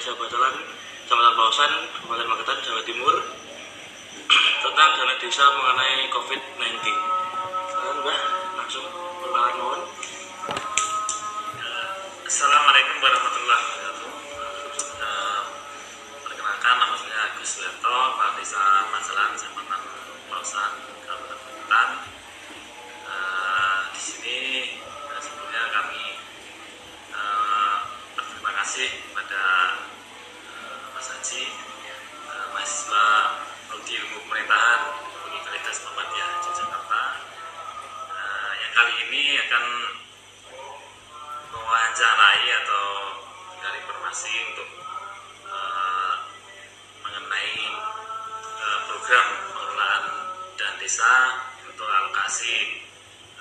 Desa Bacalan, Kecamatan Pausan, Kabupaten Magetan, Jawa Timur tentang dana desa mengenai COVID-19. Silakan Mbah, langsung perkenalan mohon. Assalamualaikum warahmatullahi wabarakatuh. Perkenalkan nama saya Agus Leto, Kepala Desa Majalan, Kecamatan Pausan, Kabupaten Magetan. Eh, di sini eh, sebelumnya kami eh, berterima kasih kepada akan mewawancarai atau dari informasi untuk eh, mengenai eh, program pengelolaan dan desa untuk alokasi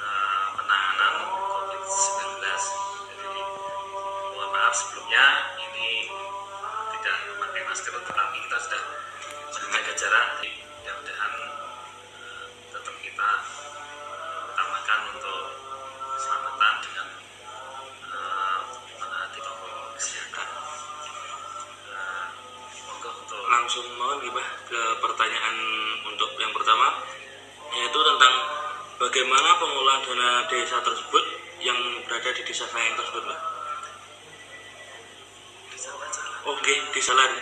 eh, penanganan COVID-19. Jadi mohon maaf sebelumnya ini tidak memakai masker, tetapi kita sudah menjaga jarak. Desa tersebut yang berada di desa Sayang tersebut bisa baca. Oke, di Salan.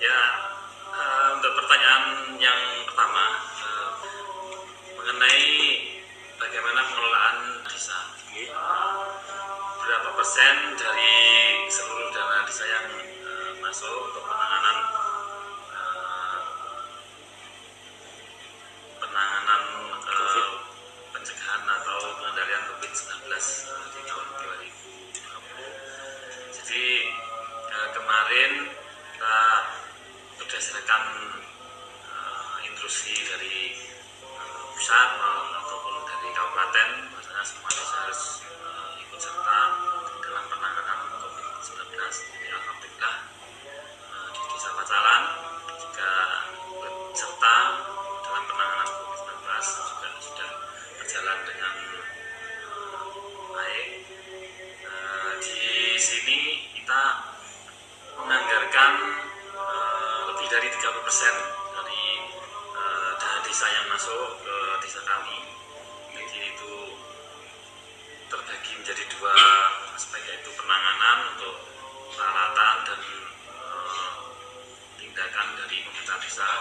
Ya, eh, untuk pertanyaan yang pertama eh, mengenai bagaimana pengelolaan desa. Oke. Berapa persen dari seluruh dana desa yang eh, masuk untuk penanganan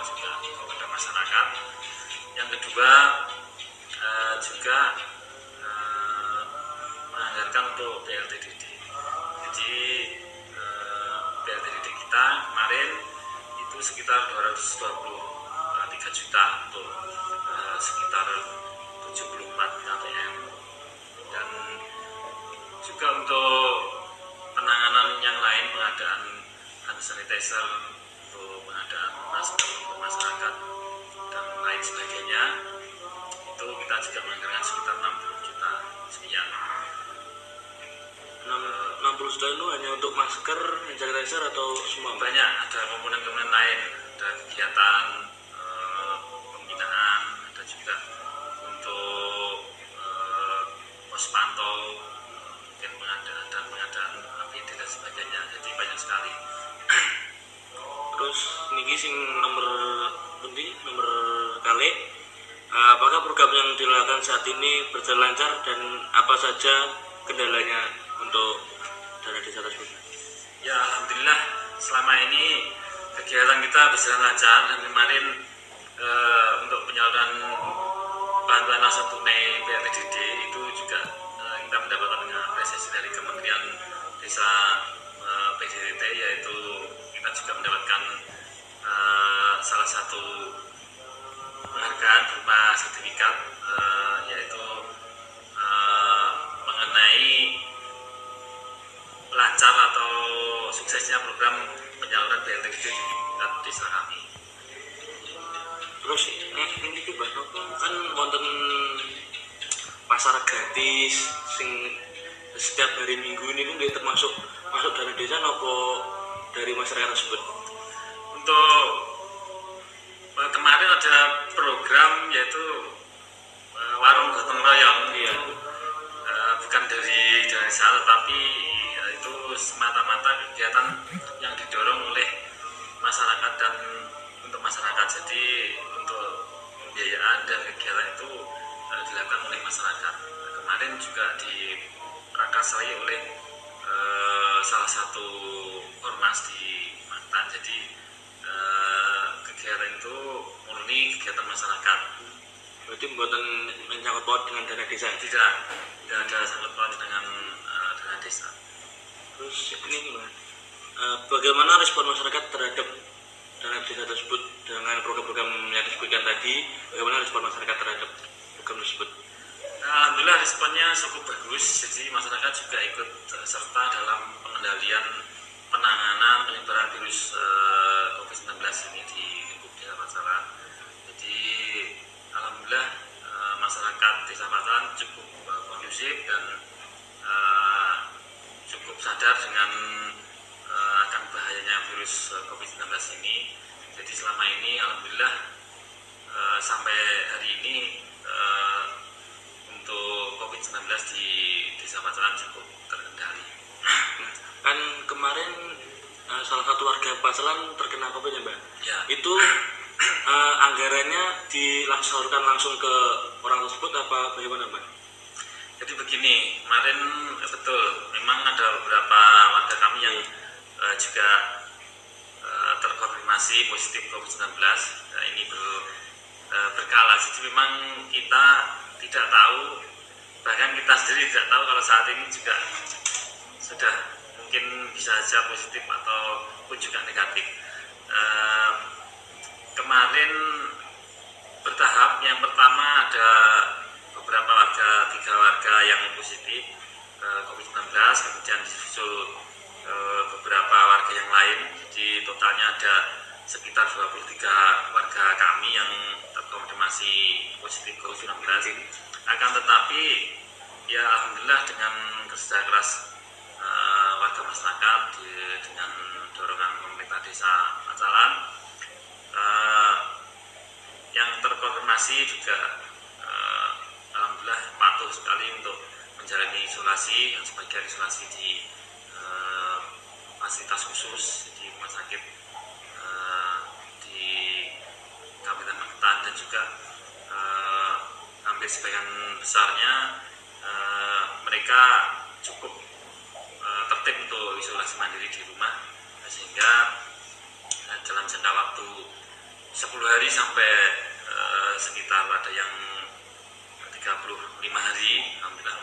juga kepada masyarakat. Yang kedua eh, juga eh, menganggarkan untuk BLTDD. Jadi BLTDD kita kemarin itu sekitar 223 juta untuk sekitar 74 KPM dan juga untuk penanganan yang lain pengadaan hand sanitizer juga menganggarkan sekitar 60 juta sekian. 60 juta itu hanya untuk masker, hand sanitizer atau semua? Banyak ada komponen-komponen lain. Ada kegiatan eh, pembinaan ada juga untuk eh, pos pantau mungkin pengadaan dan pengadaan APD dan sebagainya. Jadi banyak sekali. Terus niki sing nomor pundi? Nomor kali apakah program yang dilakukan saat ini berjalan lancar dan apa saja kendalanya untuk dana desa tersebut? Ya alhamdulillah selama ini kegiatan kita berjalan lancar dan kemarin eh, untuk penyaluran bantuan langsung tunai BLTDD itu juga eh, kita mendapatkan apresiasi dari Kementerian Desa eh, PDDT yaitu kita juga mendapatkan eh, salah satu penghargaan berupa sertifikat eh, yaitu eh, mengenai lancar atau suksesnya program penyaluran BLTD di tingkat desa kami. Terus eh, ini Nopo kan wonten pasar gratis sing setiap hari minggu ini dia termasuk masuk dana desa nopo dari masyarakat tersebut. Untuk yaitu eh, warung gotong royong Iya. Eh, bukan dari dari desa tetapi ya, itu semata-mata kegiatan yang didorong oleh masyarakat dan untuk masyarakat. Jadi untuk pembiayaan dan kegiatan itu uh, dilakukan oleh masyarakat. Kemarin juga diprakarsai oleh salah satu ormas di Mantan. Jadi uh, kegiatan itu murni kegiatan masyarakat. Berarti buatan menyangkut paut dengan dana desa. Tidak, tidak ada sangkut paut dengan uh, dana desa. Terus ini gimana? Uh, bagaimana respon masyarakat terhadap dana desa tersebut dengan program-program yang disebutkan tadi? Bagaimana respon masyarakat terhadap program tersebut? Alhamdulillah responnya cukup bagus. Jadi masyarakat juga ikut serta dalam pengendalian penanganan penyebaran virus uh, COVID-19 ini di lingkup desa Pasaran. Alhamdulillah uh, masyarakat desa Pasaran cukup uh, kondusif dan uh, cukup sadar dengan uh, akan bahayanya virus uh, COVID-19 ini. Jadi selama ini alhamdulillah uh, sampai hari ini uh, untuk COVID-19 di Desa Pacaran cukup terkendali. Kan kemarin uh, salah satu warga Pasalan terkena COVID ya Mbak? Ya, Itu uh, anggarannya dilaksanakan langsung ke orang tersebut apa bagaimana Mbak? jadi begini, kemarin eh, betul, memang ada beberapa warga kami yang eh, juga eh, terkonfirmasi positif COVID-19. Nah, ini ber, eh, berkala, jadi memang kita tidak tahu, bahkan kita sendiri tidak tahu kalau saat ini juga sudah mungkin bisa saja positif ataupun juga negatif. Kemarin bertahap, yang pertama ada beberapa warga, tiga warga yang positif eh, COVID-19, kemudian disusul eh, beberapa warga yang lain, jadi totalnya ada sekitar 23 warga kami yang terkonfirmasi positif COVID-19. Akan tetapi, ya alhamdulillah dengan kerja keras eh, warga masyarakat di- dengan dorongan pemerintah desa Pacalan, eh, yang terkonfirmasi juga eh, alhamdulillah patuh sekali untuk menjalani isolasi yang sebagian isolasi di eh, fasilitas khusus di rumah sakit eh, di Kabupaten Magetan dan juga eh, hampir sebagian besarnya eh, mereka cukup tertib untuk isolasi mandiri di rumah sehingga eh, dalam jangka waktu 10 hari sampai eh, sekitar ada yang 35 hari alhamdulillah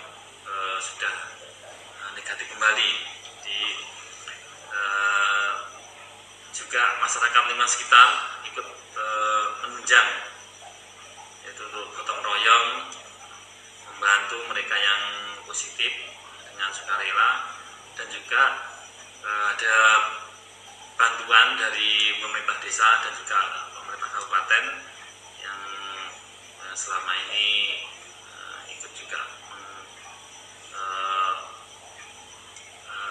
eh, sudah eh, negatif kembali. Di eh, juga masyarakat lingkungan sekitar ikut eh, menunjang yaitu gotong royong membantu mereka yang positif dengan sukarela dan juga eh, ada bantuan dari pemerintah desa dan juga kabupaten yang eh, selama ini eh, ikut juga eh,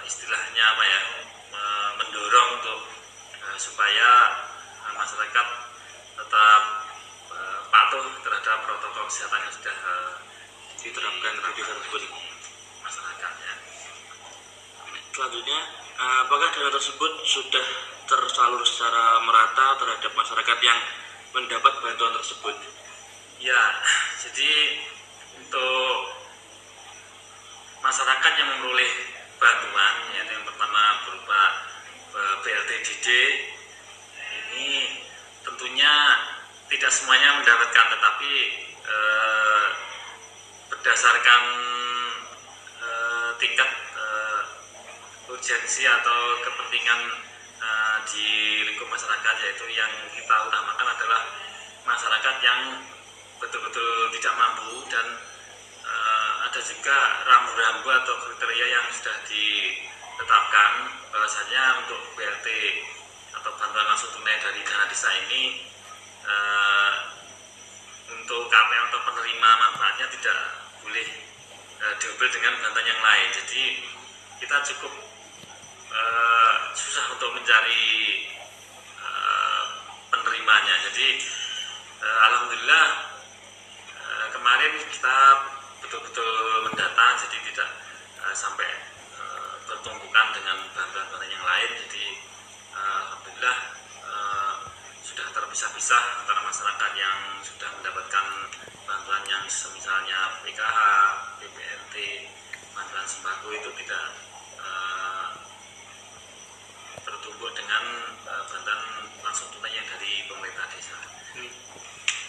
istilahnya apa ya me- mendorong untuk supaya masyarakat tetap patuh terhadap protokol kesehatan yang sudah Diterapkan di masyarakat ya. Selanjutnya, apakah dana tersebut sudah tersalur secara merata terhadap masyarakat yang mendapat bantuan tersebut? Ya, jadi untuk masyarakat yang memperoleh bantuan, yaitu yang pertama berupa eh, BLTDD, ini tentunya tidak semuanya mendapatkan, tetapi eh, berdasarkan eh, tingkat eh, urgensi atau kepentingan di lingkup masyarakat, yaitu yang kita utamakan adalah masyarakat yang betul-betul tidak mampu dan eh, ada juga rambu-rambu atau kriteria yang sudah ditetapkan bahwasanya untuk BLT atau bantuan langsung tunai dari dana desa ini eh, untuk KPM atau penerima manfaatnya tidak boleh eh, diambil dengan bantuan yang lain. Jadi kita cukup susah untuk mencari eh, penerimanya. Jadi eh, alhamdulillah eh, kemarin kita betul-betul mendata, jadi tidak eh, sampai eh, bertumbukan dengan bantuan-bantuan yang lain jadi uh, alhamdulillah uh, sudah terpisah-pisah antara masyarakat yang sudah mendapatkan bantuan yang misalnya PKH, BPNT, bantuan sembako itu tidak uh, tertumbuh dengan uh, bantuan langsung tunai yang dari pemerintah desa. Hmm.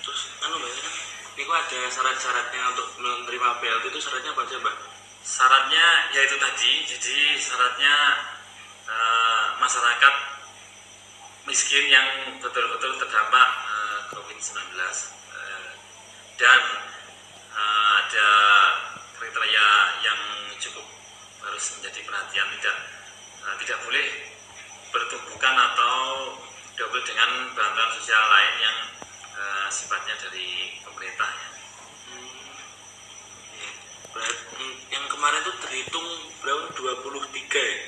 Terus, anu mbak, kan, ini ada syarat-syaratnya untuk menerima BLT itu syaratnya apa aja mbak? Syaratnya yaitu tadi, jadi syaratnya uh, masyarakat miskin yang betul-betul terdampak uh, COVID-19 uh, dan uh, ada kriteria yang cukup harus menjadi perhatian tidak uh, tidak boleh bertumbukan atau double dengan bantuan sosial lain yang uh, sifatnya dari pemerintah ya. Hmm, yang kemarin itu terhitung berapa? 23 ya?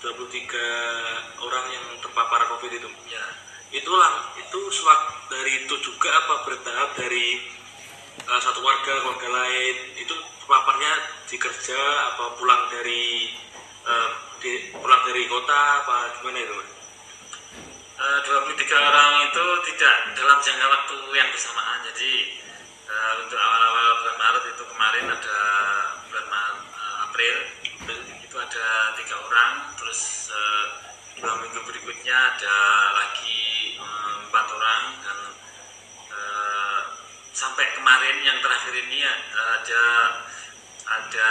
23 orang yang terpapar covid itu? Ya. Itu lang itu swab dari itu juga apa bertahap dari uh, satu warga warga lain itu terpaparnya di kerja apa pulang dari uh, di, pulang dari kota apa gimana itu mas? Uh, 23 orang itu tidak dalam jangka waktu yang bersamaan. Jadi uh, untuk awal-awal bulan Maret itu kemarin ada bulan Maret, uh, April itu ada tiga orang. Terus uh, dua minggu berikutnya ada lagi empat um, orang. Dan uh, sampai kemarin yang terakhir ini ada ada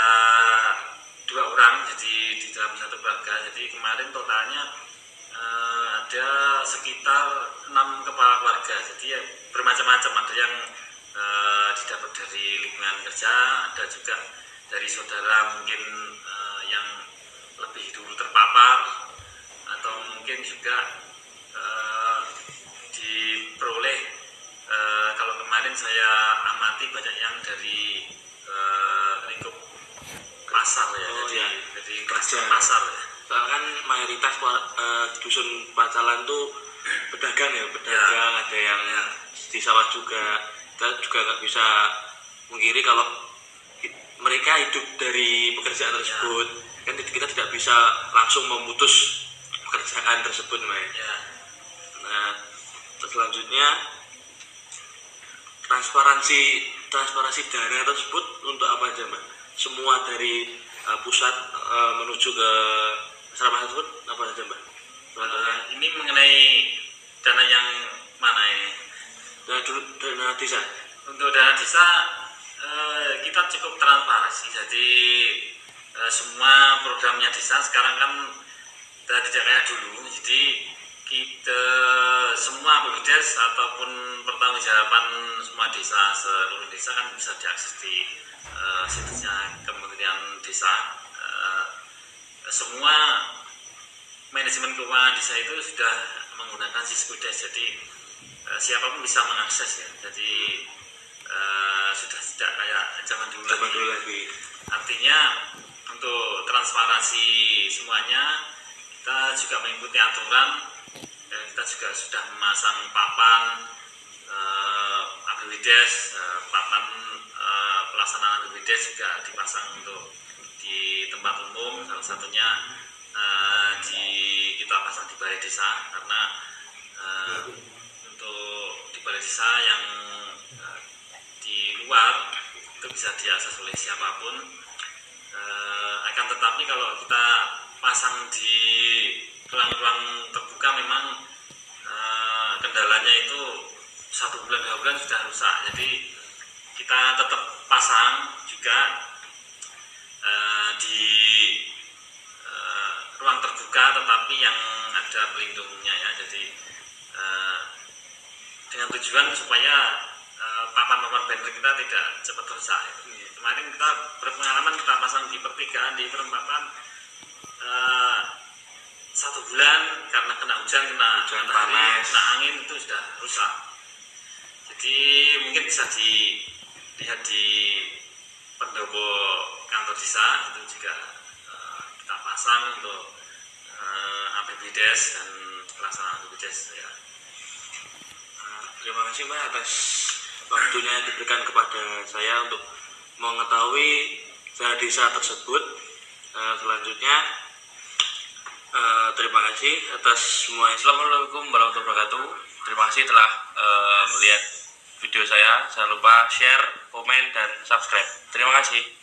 dua orang jadi di dalam satu keluarga. Jadi kemarin totalnya uh, ada sekitar enam kepala keluarga. Jadi ya, bermacam-macam. Ada yang uh, didapat dari lingkungan kerja ada juga dari saudara mungkin uh, yang lebih dulu terpapar atau mungkin juga diperoleh kalau kemarin saya amati banyak yang dari lingkup pasar ya oh, jadi ya. dari pasar pasar ya Soalnya kan mayoritas uh, dusun Pacalan tuh pedagang ya pedagang ya. ada yang ya. di sawah juga kita juga nggak bisa mengkiri kalau mereka hidup dari pekerjaan tersebut ya. kan kita tidak bisa langsung memutus pekerjaan tersebut Mbak. Ya. Nah, selanjutnya transparansi transparansi dana tersebut untuk apa aja Mbak? Semua dari uh, pusat uh, menuju ke masyarakat tersebut apa saja Mbak? Uh, ini mengenai dana yang mana ini? Dana, dana desa. Untuk dana desa uh, kita cukup transparansi. Jadi uh, semua programnya desa sekarang kan tidak kayak dulu. Jadi kita semua BPJS ataupun pertanggungjawaban semua desa seluruh desa kan bisa diakses di uh, situsnya Kementerian Desa. Uh, semua manajemen keuangan desa itu sudah menggunakan Siskudes, jadi uh, siapa pun bisa mengakses ya. Jadi uh, sudah tidak kayak zaman dulu zaman lagi. dulu lagi. Artinya untuk transparansi semuanya kita juga mengikuti aturan dan kita juga sudah memasang papan uh, uh, papan pelaksanaan ABWDes juga dipasang untuk di tempat umum. Salah satunya uh, di kita pasang di balai desa karena uh, untuk di balai desa yang uh, di luar itu bisa diakses oleh siapa pun. Uh, akan tetapi kalau kita pasang di ruang-ruang terbuka memang uh, kendalanya itu satu bulan dua bulan sudah rusak. Jadi kita tetap pasang juga uh, di uh, ruang terbuka tetapi yang ada pelindungnya ya. Jadi uh, dengan tujuan supaya papan-papan banner kita tidak cepat rusak kemarin kita berpengalaman kita pasang di pertigaan di perempatan uh, satu bulan karena kena hujan kena hujan matahari, panas. kena angin itu sudah rusak. Jadi mungkin bisa dilihat di pendopo kantor desa itu juga uh, kita pasang untuk uh, APBDes dan pelaksanaan APBDes ya. Nah, terima kasih Mbak atas waktunya diberikan kepada saya untuk mengetahui desa tersebut. Uh, selanjutnya Eh, terima kasih atas semua Assalamualaikum warahmatullahi wabarakatuh. Terima kasih telah eh, melihat video saya. Jangan lupa share, komen, dan subscribe. Terima kasih.